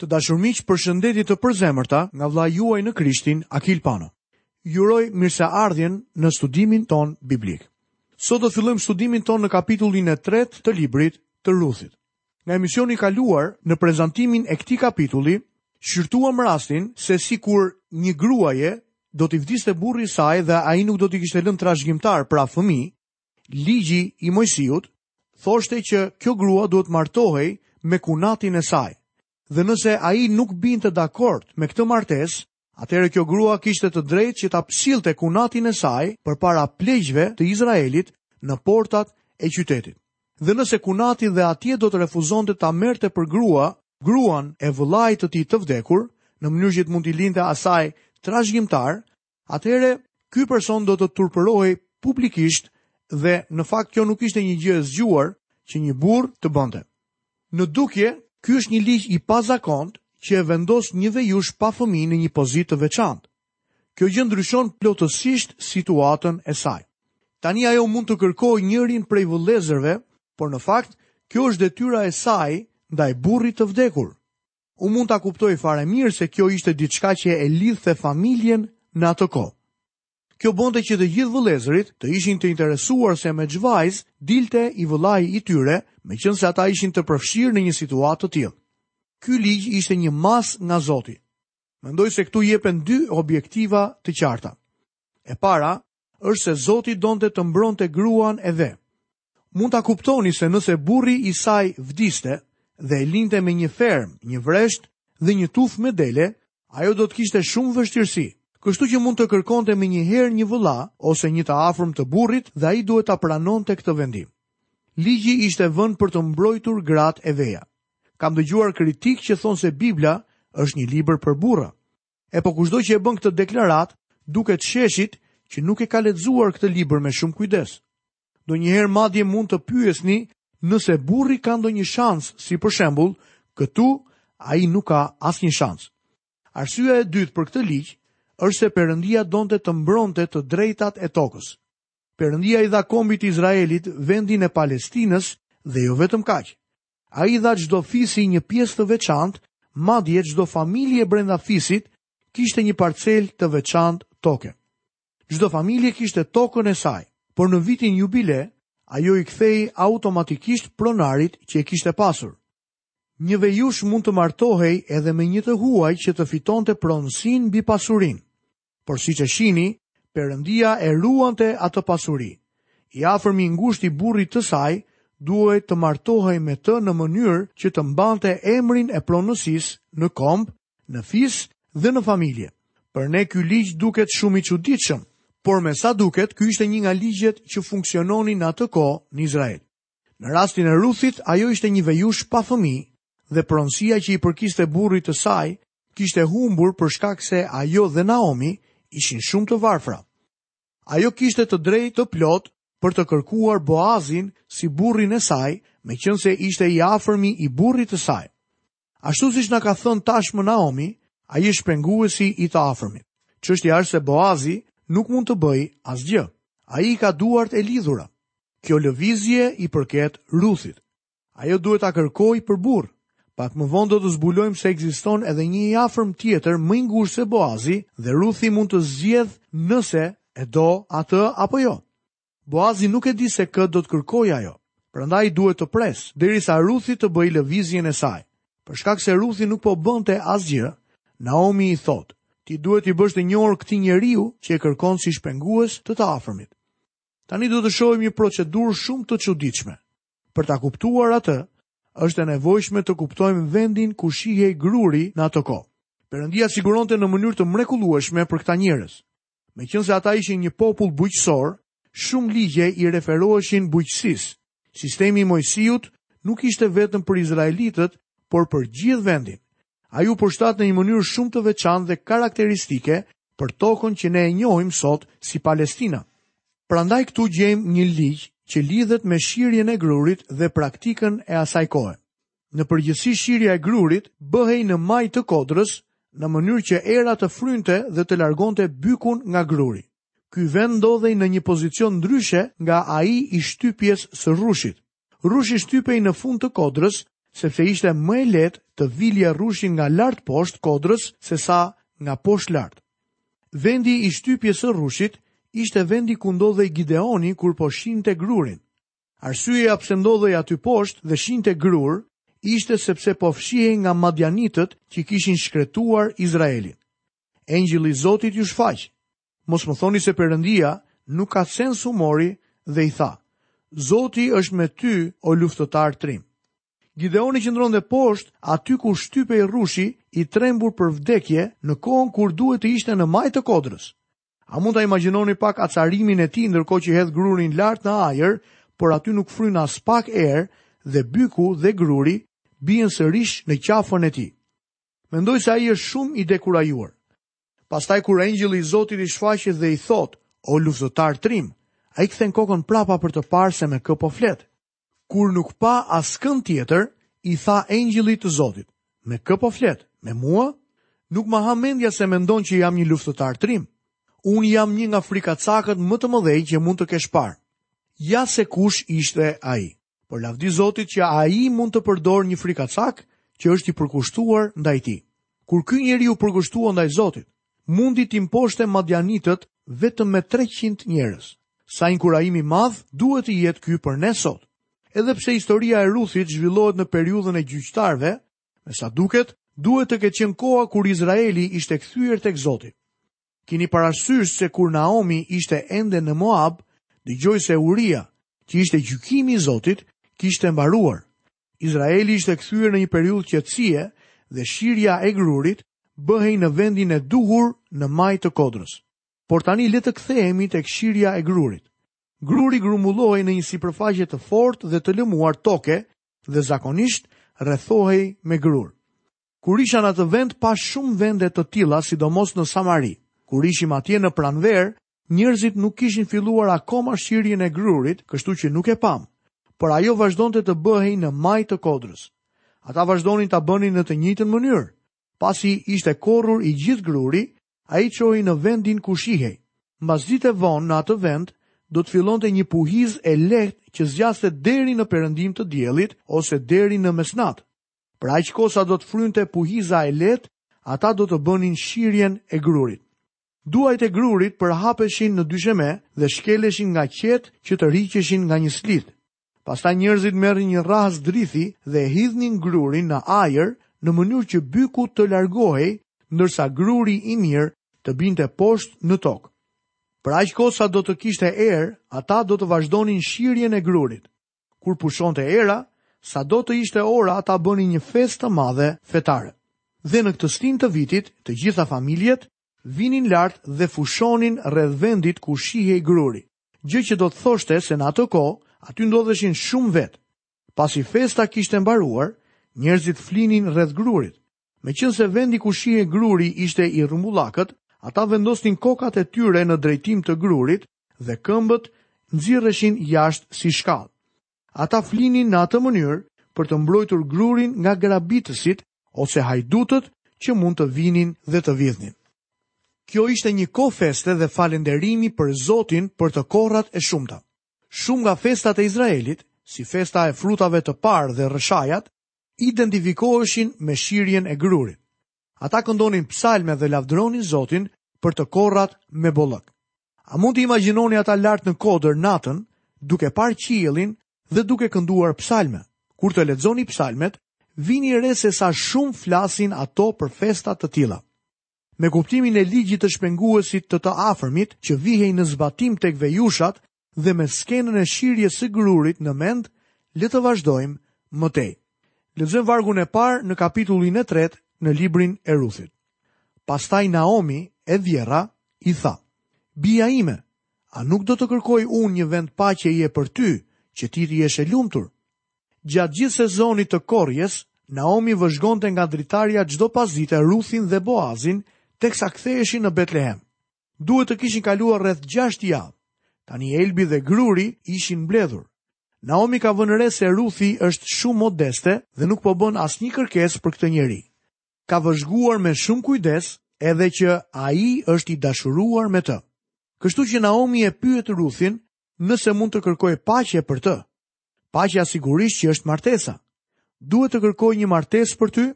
Të dashur miq, përshëndetje të përzemërta nga vëllai juaj në Krishtin, Akil Pano. Ju uroj mirëseardhjen në studimin tonë biblik. Sot do të fillojmë studimin tonë në kapitullin e 3 të librit të Ruthit. Nga emisioni i kaluar, në prezantimin e këtij kapitulli, shqyrtuam rastin se sikur një gruaje do t'i vdiste burri i saj dhe ai nuk do t'i kishte lënë trashëgimtar pra fëmijë, Ligji i Mojsiut thoshte që kjo grua duhet të martohej me kunatin e saj. Dhe nëse ai nuk binte dakord me këtë martesë, atëherë kjo grua kishte të drejtë që ta sillte kunatin e saj përpara pleqve të Izraelit në portat e qytetit. Dhe nëse kunati dhe atje do të refuzonte ta merrte për grua, gruan e vëllait të tij të vdekur, në mënyrë që të mund t'i linte asaj trashëgimtar, atëherë ky person do të turpërohej publikisht dhe në fakt kjo nuk ishte një gjë e zgjuar që një burrë të bënte. Në dukje, ky është një ligj i pazakontë që e vendos një vejushë pa fëmijë në një pozitë të veçantë. Kjo gjë ndryshon plotësisht situatën e saj. Tani ajo mund të kërkojë njërin prej vëllezërve, por në fakt, kjo është detyra e saj ndaj burrit të vdekur. Unë mund ta kuptoj fare mirë se kjo ishte diçka që e lidhte familjen në atë kohë. Kjo bënte që të gjithë vëllezërit të ishin të interesuar se me ç'vajzë dilte i vëllai i tyre, meqenëse ata ishin të përfshirë në një situatë të tillë. Ky ligj ishte një masë nga Zoti. Mendoj se këtu jepen dy objektiva të qarta. E para, është se Zoti donte të mbronte gruan e ve. Mund ta kuptoni se nëse burri i saj vdiste dhe e linte me një fermë, një vresht dhe një tufë me dele, ajo do të kishte shumë vështirësi. Kështu që mund të kërkonte menjëherë një vëlla ose një të afërm të burrit dhe ai duhet ta pranonte këtë vendim. Ligji ishte vënë për të mbrojtur gratë e veja. Kam dëgjuar kritikë që thonë se Bibla është një libër për burra. E po kushdo që e bën këtë deklaratë, duket sheshit që nuk e ka lexuar këtë libër me shumë kujdes. Ndonjëherë madje mund të pyesni nëse burri ka ndonjë shans, si për shembul, këtu ai nuk ka asnjë shans. Arsyeja e dytë për këtë ligj është se Perëndia donte të mbronte të drejtat e tokës. Perëndia i dha kombit të Izraelit vendin e Palestinës dhe jo vetëm kaq. Ai i dha çdo fisi një pjesë të veçantë, madje çdo familje brenda fisit kishte një parcelë të veçantë toke. Çdo familje kishte tokën e saj, por në vitin jubile, ajo i kthehej automatikisht pronarit që e kishte pasur. Një vejushë mund të martohej edhe me një të huaj që të fitonte pronësinë mbi pasurinë. Por siç e shihni, Perëndia e ruante atë pasuri. I afërmi i ngushtë i burrit të saj duhej të martohej me të në mënyrë që të mbante emrin e pronësisë në komb, në fis dhe në familje. Për ne ky ligj duket shumë i çuditshëm, por me sa duket ky ishte një nga ligjet që funksiononin në atë kohë në Izrael. Në rastin e Ruthit, ajo ishte një vejushë pa fëmijë dhe pronësia që i përkiste burrit të saj kishte humbur për shkak se ajo dhe Naomi ishin shumë të varfra. Ajo kishte të drejtë të plotë për të kërkuar Boazin si burrin e saj, meqenëse ishte i afërmi i burrit të saj. Ashtu siç na ka thënë tashmë Naomi, ai është shpenguesi i të afërmit. Çështja është se Boazi nuk mund të bëjë asgjë. Ai i ka duart e lidhura. Kjo lëvizje i përket Ruthit. Ajo duhet ta kërkojë për burrë. Pak më vonë do të zbulojmë se ekziston edhe një i afërm tjetër më i ngushtë se Boazi dhe Ruthi mund të zgjedhë nëse e do atë apo jo. Boazi nuk e di se kë do të kërkojë ajo, prandaj duhet të presë derisa Ruthi të bëjë lëvizjen e saj. Për shkak se Ruthi nuk po bënte asgjë, Naomi i thotë, ti duhet t'i bësh të njohur këtij njeriu që e kërkon si shpengues të të afërmit. Tani do të shohim një procedurë shumë të çuditshme. Për ta kuptuar atë, është e nevojshme të kuptojmë vendin ku shihej gruri në atë kohë. Perëndia siguronte në mënyrë të mrekullueshme për këta njerëz. Meqenëse ata ishin një popull bujqësor, shumë ligje i referoheshin bujqësisë. Sistemi i Moisiut nuk ishte vetëm për izraelitët, por për gjithë vendin. Ai u përshtat në një mënyrë shumë të veçantë dhe karakteristike për tokën që ne e njohim sot si Palestina. Prandaj këtu gjejmë një ligj që lidhet me shirjen e grurit dhe praktikën e asaj kohe. Në përgjithësi shirja e grurit bëhej në majë të kodrës, në mënyrë që era të frynte dhe të largonte bykun nga gruri. Ky vend ndodhej në një pozicion ndryshe nga ai i shtypjes së rrushit. Rrushi shtypej në fund të kodrës, sepse ishte më e lehtë të vilje rrushin nga lart poshtë kodrës sesa nga poshtë lart. Vendi i shtypjes së rrushit ishte vendi ku ndodhej Gideoni kur po shinte grurin. Arsyeja pse ndodhej aty poshtë dhe shinte grurë, ishte sepse po fshihej nga madjanitët që kishin shkretuar Izraelin. Engjëlli i Zotit iu shfaq, mos më thoni se Perëndia nuk ka sens humori dhe i tha, Zoti është me ty o luftëtar trim. Gideoni qëndronte poshtë aty ku shtypej rrushi i trembur për vdekje në kohën kur duhet të ishte në majë të kodrës. A mund ta imagjinoni pak acarimin e tij ndërkohë që hedh grurin lart në ajër, por aty nuk fryn aspak erë dhe byku dhe gruri bien sërish në qafën e tij. Mendoj se ai është shumë i dekurajuar. Pastaj kur engjëlli i Zotit i shfaqet dhe i thotë, "O luftëtar trim", ai kthen kokën prapa për të parë se me kë po flet. Kur nuk pa askënd tjetër, i tha engjëllit të Zotit, Me kë po flet? Me mua? Nuk ma ha mendja se mendon që jam një luftëtar trim. Unë jam një nga frikacakët më të mëdhenj që mund të kesh parë. Ja se kush ishte ai. Por lavdi Zotit që ai mund të përdorë një frikacak që është i përkushtuar ndaj tij. Kur ky njeri u përkushtua ndaj Zotit, mundi t'i mposhte madianitët vetëm me 300 njerëz. Sa inkurajim i madh duhet të jetë ky për ne sot. Edhe pse historia e Ruthit zhvillohet në periudhën e gjyqtarëve, me sa duket, duhet të ketë qenë koha kur Izraeli ishte kthyer tek Zoti. Kini parasysh se kur Naomi ishte ende në Moab, dëgjoi se uria, që ishte gjykimi i Zotit, kishte mbaruar. Izraeli ishte kthyer në një periudhë qetësie dhe shirja e grurit bëhej në vendin e duhur në majë të kodrës. Por tani le të kthehemi tek shirja e grurit. Gruri grumbullohej në një sipërfaqe të fortë dhe të lëmuar toke dhe zakonisht rrethohej me gurë. Kur isha në atë vend pashë shumë vende të tilla, sidomos në Samari. Kur ishim atje në pranverë, Njerëzit nuk kishin filluar akoma shirjen e grurit, kështu që nuk e pamë, por ajo vazhdonte të bëhej në majë të kodrës. Ata vazhdonin ta bënin në të njëjtën mënyrë. Pasi ishte korrur i gjithë gruri, ai çohej në vendin ku shihej. Mbasdite vonë në atë vend, do të fillonte një puhizë e lehtë që zgjaste deri në perëndim të diellit ose deri në mesnatë. Për aq kohë sa do të frynte puhiza e lehtë, ata do të bënin shirjen e grurit. Duajt e grurit përhapeshin në dysheme dhe shkeleshin nga qetë që tërhiqeshin nga një slitë. Pastaj njerëzit merrnin një rrahëse drithi dhe e hidhnin grurin në ajër në mënyrë që byku të largohej ndërsa gruri i mirë të binte poshtë në tokë. Për aq kohë sa do të kishte erë, ata do të vazhdonin shirjen e grurit. Kur pushonte era, sado të ishte ora ata bënin një festë të madhe fetare. Dhe në këtë stinë të vitit, të gjitha familjet vinin lart dhe fushonin rreth vendit ku shihej gruri, gjë që do të thoshte se në atë kohë aty ndodheshin shumë vetë. Pasi festa kishte mbaruar, njerëzit flinin rreth grurit, Meqënëse vendi ku shihej gruri ishte i rrumbullakët, ata vendosnin kokat e tyre në drejtim të grurit dhe këmbët nxirreshin jashtë si shkallë. Ata flinin në atë mënyrë për të mbrojtur grurin nga grabitësit ose hajdutët që mund të vinin dhe të vidhnin. Kjo ishte një kohë feste dhe falënderimi për Zotin për të korrat e shumta. Shumë nga festat e Izraelit, si festa e frutave të parë dhe rrëshajat, identifikoheshin me shirjen e grurit. Ata këndonin psalme dhe lavdëronin Zotin për të korrat me bollëk. A mund të imagjinoni ata lart në kodër natën, duke parë qiellin dhe duke kënduar psalme? Kur të lexoni psalmet, vini re se sa shumë flasin ato për festa të tilla. Me kuptimin e ligjit të shpenguesit të të afërmit që vihej në zbatim tek vejushat, dhe me skenën e shirjes së grurit në mend, le të vazhdojmë më tej. Lexojmë vargun e parë në kapitullin e tretë në librin e Ruthit. Pastaj Naomi e vjerra i tha, Bija ime, a nuk do të kërkoj unë një vend paqeje për ty, që ti të jesh e lumtur? Gjatë gjithë sezonit të korrjes, Naomi vëzhgonte nga dritarja çdo pasdite Ruthin dhe Boazin, teksa ktheheshin në Betlehem. Duhet të kishin kaluar rreth 6 javë. Tani elbi dhe gruri ishin mbledhur. Naomi ka vënë re se Ruthi është shumë modeste dhe nuk po bën asnjë kërkesë për këtë njeri. Ka vëzhguar me shumë kujdes edhe që ai është i dashuruar me të. Kështu që Naomi e pyet Ruthin nëse mund të kërkojë paqe për të. Paqja sigurisht që është martesa. Duhet të kërkoj një martesë për ty?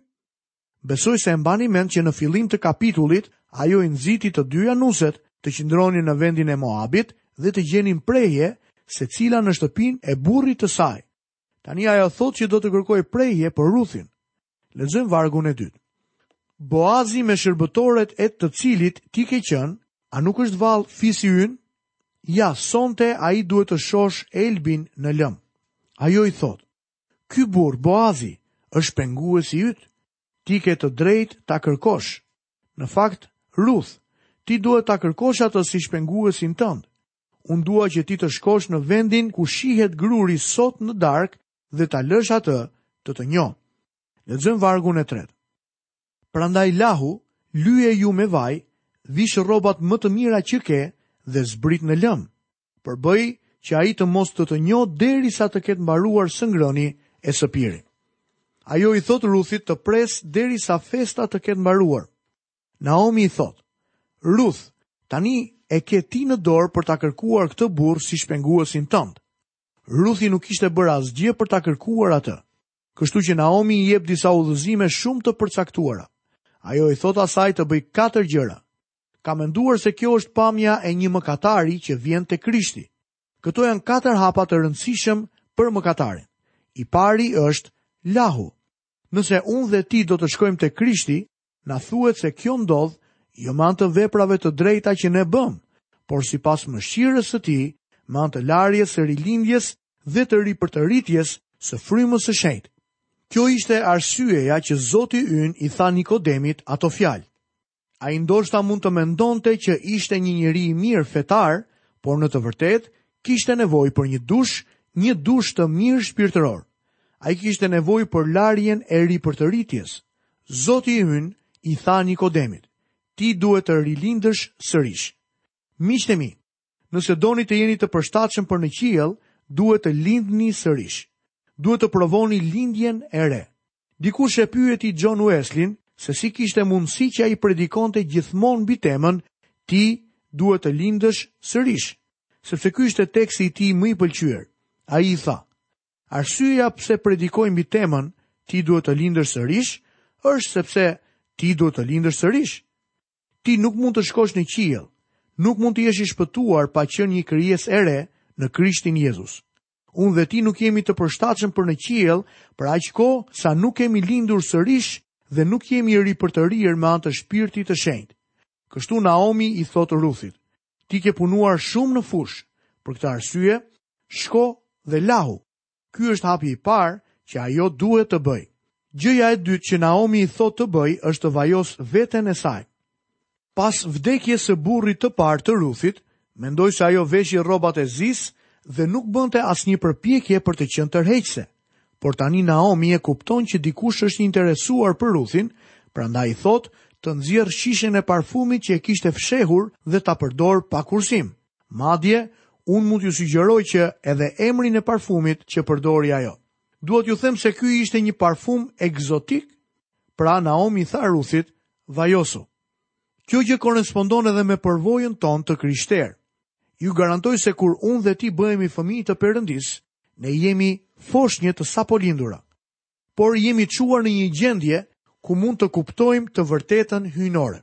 Besoj se e mbani mend që në fillim të kapitullit ajo i nxiti të dyja nuset të qëndronin në vendin e Moabit dhe të gjenin prehje secila në shtëpinë e burrit të saj. Tani ajo thotë që do të kërkojë prehje për Ruthin. Lexojmë vargun e dytë. Boazi me shërbëtoret e të cilit ti ke qenë, a nuk është vallë fisi ynë? Ja, sonte ai duhet të shoshë elbin në lëmë. Ajo i thotë, Ky burrë Boazi është shpenguesi yt? Ti ke të drejtë ta kërkosh. Në fakt, Ruth, ti duhet ta kërkosh atë si shpenguesin tënd. Unë dua që ti të shkosh në vendin ku shihet gruri sot në darkë dhe ta lësh atë të të njohë. Lexojmë vargun e tretë. Prandaj lahu, lyeju me vaj, vish rrobat më të mira që ke dhe zbrit në lëmë. por bëj që ai të mos të të njohë derisa të ketë mbaruar së ngrëni e së piri. Ajo i thotë Ruthit të presë derisa festa të ketë mbaruar. Naomi i thotë, Ruth, tani e ke ti në dorë për ta kërkuar këtë burrë si shpenguesin tënd. Ruthi nuk kishte bërë asgjë për ta kërkuar atë. Kështu që Naomi i jep disa udhëzime shumë të përcaktuara. Ajo i thotë asaj të bëjë katër gjëra. Kam menduar se kjo është pamja e një mëkatari që vjen te Krishti. Këto janë katër hapa të rëndësishëm për mëkatarin. I pari është lahu. Nëse unë dhe ti do të shkojmë te Krishti, na thuhet se kjo ndodh jo me anë të veprave të drejta që ne bëmë, por sipas mëshirës së tij, me anë të larjes së rilindjes dhe të ripërtëritjes së frymës së shenjtë. Kjo ishte arsyeja që Zoti ynë i tha Nikodemit ato fjalë. Ai ndoshta mund të mendonte që ishte një njeri i mirë fetar, por në të vërtetë kishte nevojë për një dush, një dush të mirë shpirtëror. Ai kishte nevojë për larjen e ripërtëritjes. Zoti ynë i tha Nikodemit, ti duhet të rilindësh sërish. Miqtë e mi, Nëse doni të jeni të përshtatshëm për në qiell, duhet të lindni sërish. Duhet të provoni lindjen e re. Dikush e pyeti John Wesleyn se si kishte mundësi që ai predikonte gjithmonë mbi temën ti duhet të lindësh sërish, sepse ky ishte teksti i tij më i pëlqyer. Ai i tha: Arsyeja pse predikoj mbi temën ti duhet të lindësh sërish është sepse ti duhet të lindësh sërish. Ti nuk mund të shkosh në qiell, nuk mund të jesh i shpëtuar pa qenë një krijesë e re në Krishtin Jezus. Unë dhe ti nuk jemi të përshtatshëm për në qiell për aq kohë sa nuk kemi lindur sërish dhe nuk jemi ripërtërirë me anë të Shpirtit të Shenjtë. Kështu Naomi i thotë Ruthit, ti ke punuar shumë në fushë, për këtë arsye, shko dhe lahu. Ky është hapi i parë që ajo duhet të bëjë. Gjëja e dytë që Naomi i thotë të bëjë është të vajosë veten e saj. Pas vdekjes së burrit të parë të Ruthit, mendoj se ajo veshi rrobat e zisë dhe nuk bënte asnjë përpjekje për të qenë tërheqëse. Por tani Naomi e kupton që dikush është i interesuar për Ruthin, prandaj i thotë të nxjerrë shishen e parfumit që e kishte fshehur dhe ta përdorë pa kursim. Madje, unë mund t'ju sugjeroj që edhe emrin e parfumit që përdori ajo. Dua t'ju them se ky ishte një parfum ekzotik, pra Naomi i tha Ruthit, vajosu. Kjo gjë korespondon edhe me përvojën tonë të krishterë. Ju garantoj se kur unë dhe ti bëhemi fëmijë të Perëndisë, ne jemi foshnje të sapolindura. Por jemi çuar në një gjendje ku mund të kuptojmë të vërtetën hyjnore.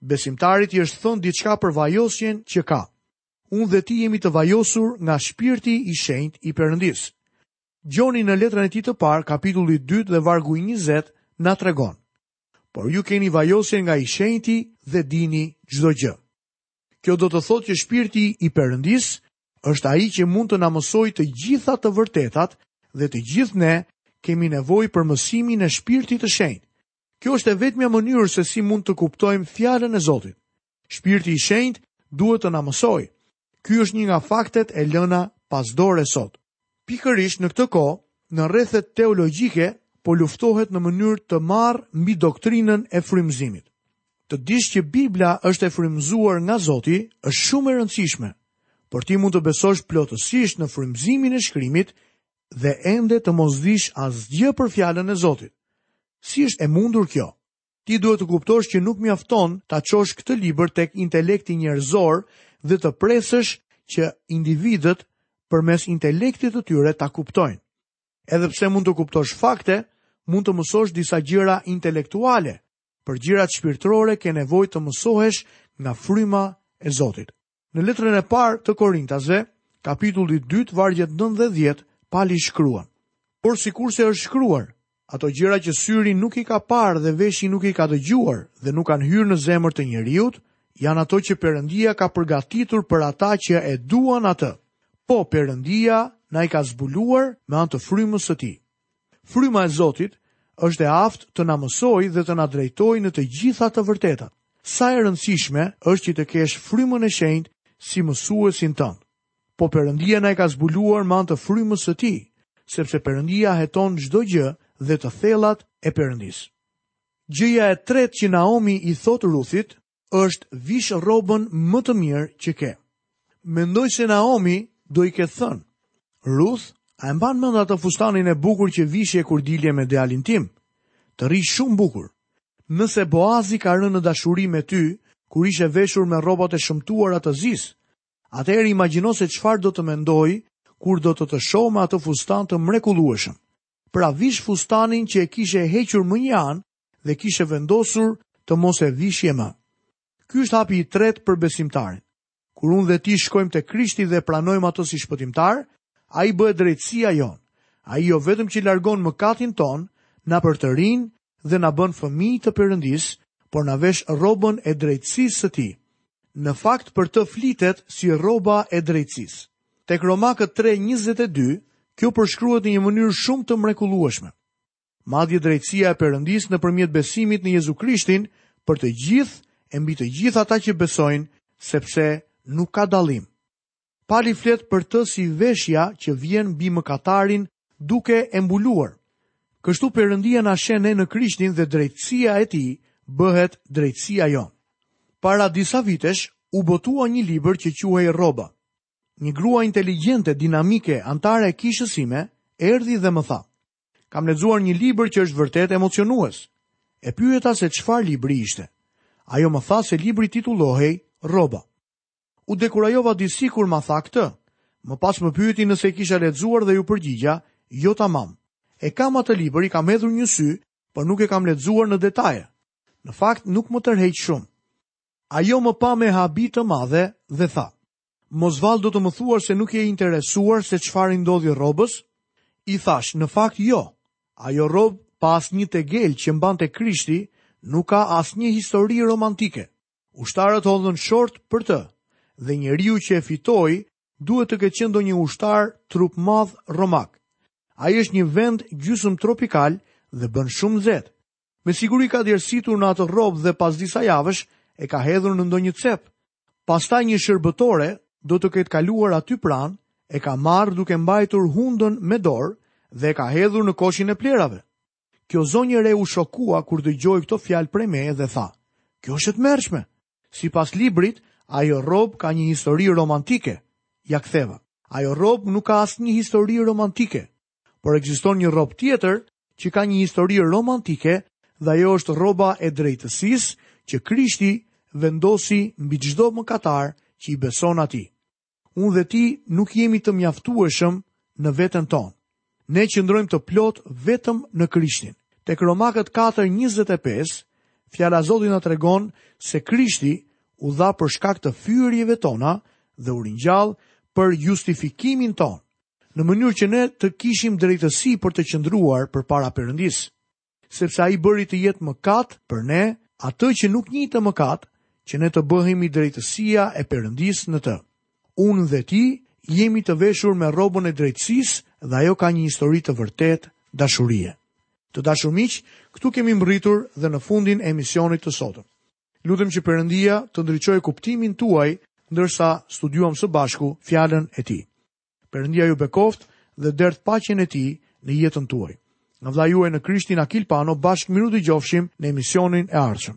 Besimtarit i është thënë diçka për vajosjen që ka. Unë dhe ti jemi të vajosur nga shpirti i shenjtë i Perëndisë. Gjoni në letrën e tij të parë, kapitulli 2 dhe vargu 20, na tregon. Por ju keni vajosjen nga i shenjti dhe dini çdo gjë. Kjo do të thotë që shpirti i Perëndisë është ai që mund të na mësojë të gjitha të vërtetat dhe të gjithë ne kemi nevojë për mësimin e shpirtit të shenjtë. Kjo është e vetmja mënyrë se si mund të kuptojmë fjalën e Zotit. Shpirti i Shenjtë duhet të na mësojë. Ky është një nga faktet e lëna pas dore sot. Pikërisht në këtë kohë, në rrethet teologjike po luftohet në mënyrë të marrë mbi doktrinën e frymëzimit. Të dish që Bibla është e frymëzuar nga Zoti është shumë e rëndësishme, por ti mund të besosh plotësisht në frymëzimin e shkrimit dhe ende të mos dish asgjë për fjalën e Zotit. Si është e mundur kjo? Ti duhet të kuptosh që nuk mjafton ta çosh këtë libër tek intelekti njerëzor dhe të presësh që individët përmes intelektit të tyre ta kuptojnë. Edhe pse mund të kuptosh fakte, mund të mësosh disa gjëra intelektuale. Për gjërat shpirtërore ke nevojë të mësohesh nga fryma e Zotit. Në letrën e parë të Korintasve, kapitulli 2, vargjet 9 dhe 10, Pali shkruan: Por sikurse është shkruar, ato gjëra që syri nuk i ka parë dhe veshi nuk i ka dëgjuar dhe nuk kanë hyrë në zemër të njeriut, janë ato që Perëndia ka përgatitur për ata që e duan atë. Po Perëndia na i ka zbuluar me anë të frymës së tij. Fryma e Zotit është e aftë të na mësojë dhe të na drejtojë në të gjitha të vërtetat. Sa e rëndësishme është që të kesh frymën e shenjtë si mësuesin tënd. Po Perëndia na i ka zbuluar me anë të frymës së tij, sepse Perëndia heton çdo gjë dhe të thellat e Perëndisë. Gjëja e tretë që Naomi i thotë Ruthit është vish rrobën më të mirë që ke. Mendoj se Naomi do i ketë thënë, Ruth, a e mban mend atë fustanin e bukur që vishje kur dilje me djalin tim? Të rrinte shumë bukur. Nëse Boazi ka rënë në dashuri me ty, kur ishe veshur me rrobat e shëmtuara të zisë, atëherë imagjino se çfarë do të mendojë kur do të të shohë me atë fustan të mrekullueshëm. Pra vish fustanin që e kishe hequr më një anë dhe kishe vendosur të mos e vishje më. Ky është hapi i tretë për besimtarin. Kur unë dhe ti shkojmë te Krishti dhe pranojmë atë si shpëtimtar, ai bëhet drejtësia jonë. Ai jo vetëm që largon mëkatin tonë, na përtërin dhe na bën fëmijë të Perëndisë, por na vesh rrobën e drejtësisë së tij. Në fakt për të flitet si rroba e drejtësisë. Tek Romakët 3:22, kjo përshkruhet në një mënyrë shumë të mrekullueshme. Madje drejtësia e Perëndisë nëpërmjet besimit në Jezu Krishtin për të gjithë e mbi të gjithë ata që besojnë, sepse nuk ka dallim. Pali flet për të si veshja që vjen mbi mëkatarin duke e mbuluar. Kështu Perëndia na sheh ne në Krishtin dhe drejtësia e tij bëhet drejtësia jonë. Para disa vitesh u botua një libër që quhej Rroba. Një grua inteligjente, dinamike, anëtare e kishës sime, erdhi dhe më tha: Kam lexuar një libër që është vërtet emocionues. E pyeta se çfarë libri ishte. Ajo më tha se libri titullohej Rroba. U dekurajova disi kur ma tha këtë. Më pas më pyeti nëse e kisha lexuar dhe iu përgjigja, jo tamam. E kam atë libër, i kam hedhur një sy, por nuk e kam lexuar në detaje. Në fakt nuk më tërheq shumë. Ajo më pa me habi të madhe dhe tha: Mos vallë do të më thuash se nuk je interesuar se çfarë i ndodhi rrobës? I thashë, në fakt jo. Ajo rrobë pa asnjë tegel që mbante Krishti nuk ka asnjë histori romantike. Ushtarët hodhën short për të dhe njeriu që e fitoi duhet të ketë qenë ndonjë ushtar trupmadh romak. Ai është një vend gjysmë tropikal dhe bën shumë nxehtë. Me siguri ka djersitur në atë rrobë dhe pas disa javësh e ka hedhur në ndonjë cep. Pastaj një shërbëtore do të ketë kaluar aty pranë, e ka marrë duke mbajtur hundën me dorë dhe e ka hedhur në koshin e plehrave. Kjo zonjë e re u shokua kur dëgjoi këto fjalë prej meje dhe tha: "Kjo është e tmerrshme." Sipas librit, ajo rrobë ka një histori romantike. Ia ktheva. Ajo rrobë nuk ka asnjë histori romantike. Por ekziston një rrobë tjetër që ka një histori romantike dhe ajo është rroba e drejtësisë që Krishti vendosi mbi çdo mëkatar që i beson atij. Unë dhe ti nuk jemi të mjaftueshëm në veten tonë. Ne qëndrojmë të plotë vetëm në Krishtin. Tek Romakët 4:25, fjala e Zotit na tregon se Krishti u dha për shkak të fyerjeve tona dhe u ringjall për justifikimin tonë. në mënyrë që ne të kishim drejtësi për të qëndruar përpara Perëndisë, sepse ai bëri të jetë mëkat për ne, atë që nuk njihte mëkat, që ne të bëhemi drejtësia e Perëndisë në të. Unë dhe ti jemi të veshur me rrobën e drejtësisë dhe ajo ka një histori të vërtetë dashurie. Të dashur miq, këtu kemi mbërritur dhe në fundin e emisionit të sotëm. Lutem që Perëndia të ndriçojë kuptimin tuaj ndërsa studiuam së bashku fjalën e tij. Perëndia ju bekoftë dhe derdhtë paqen e tij në jetën tuaj. Nga vëllai juaj në Krishtin Akil Pano bashkë mirudëgjofshim në emisionin e ardhshëm.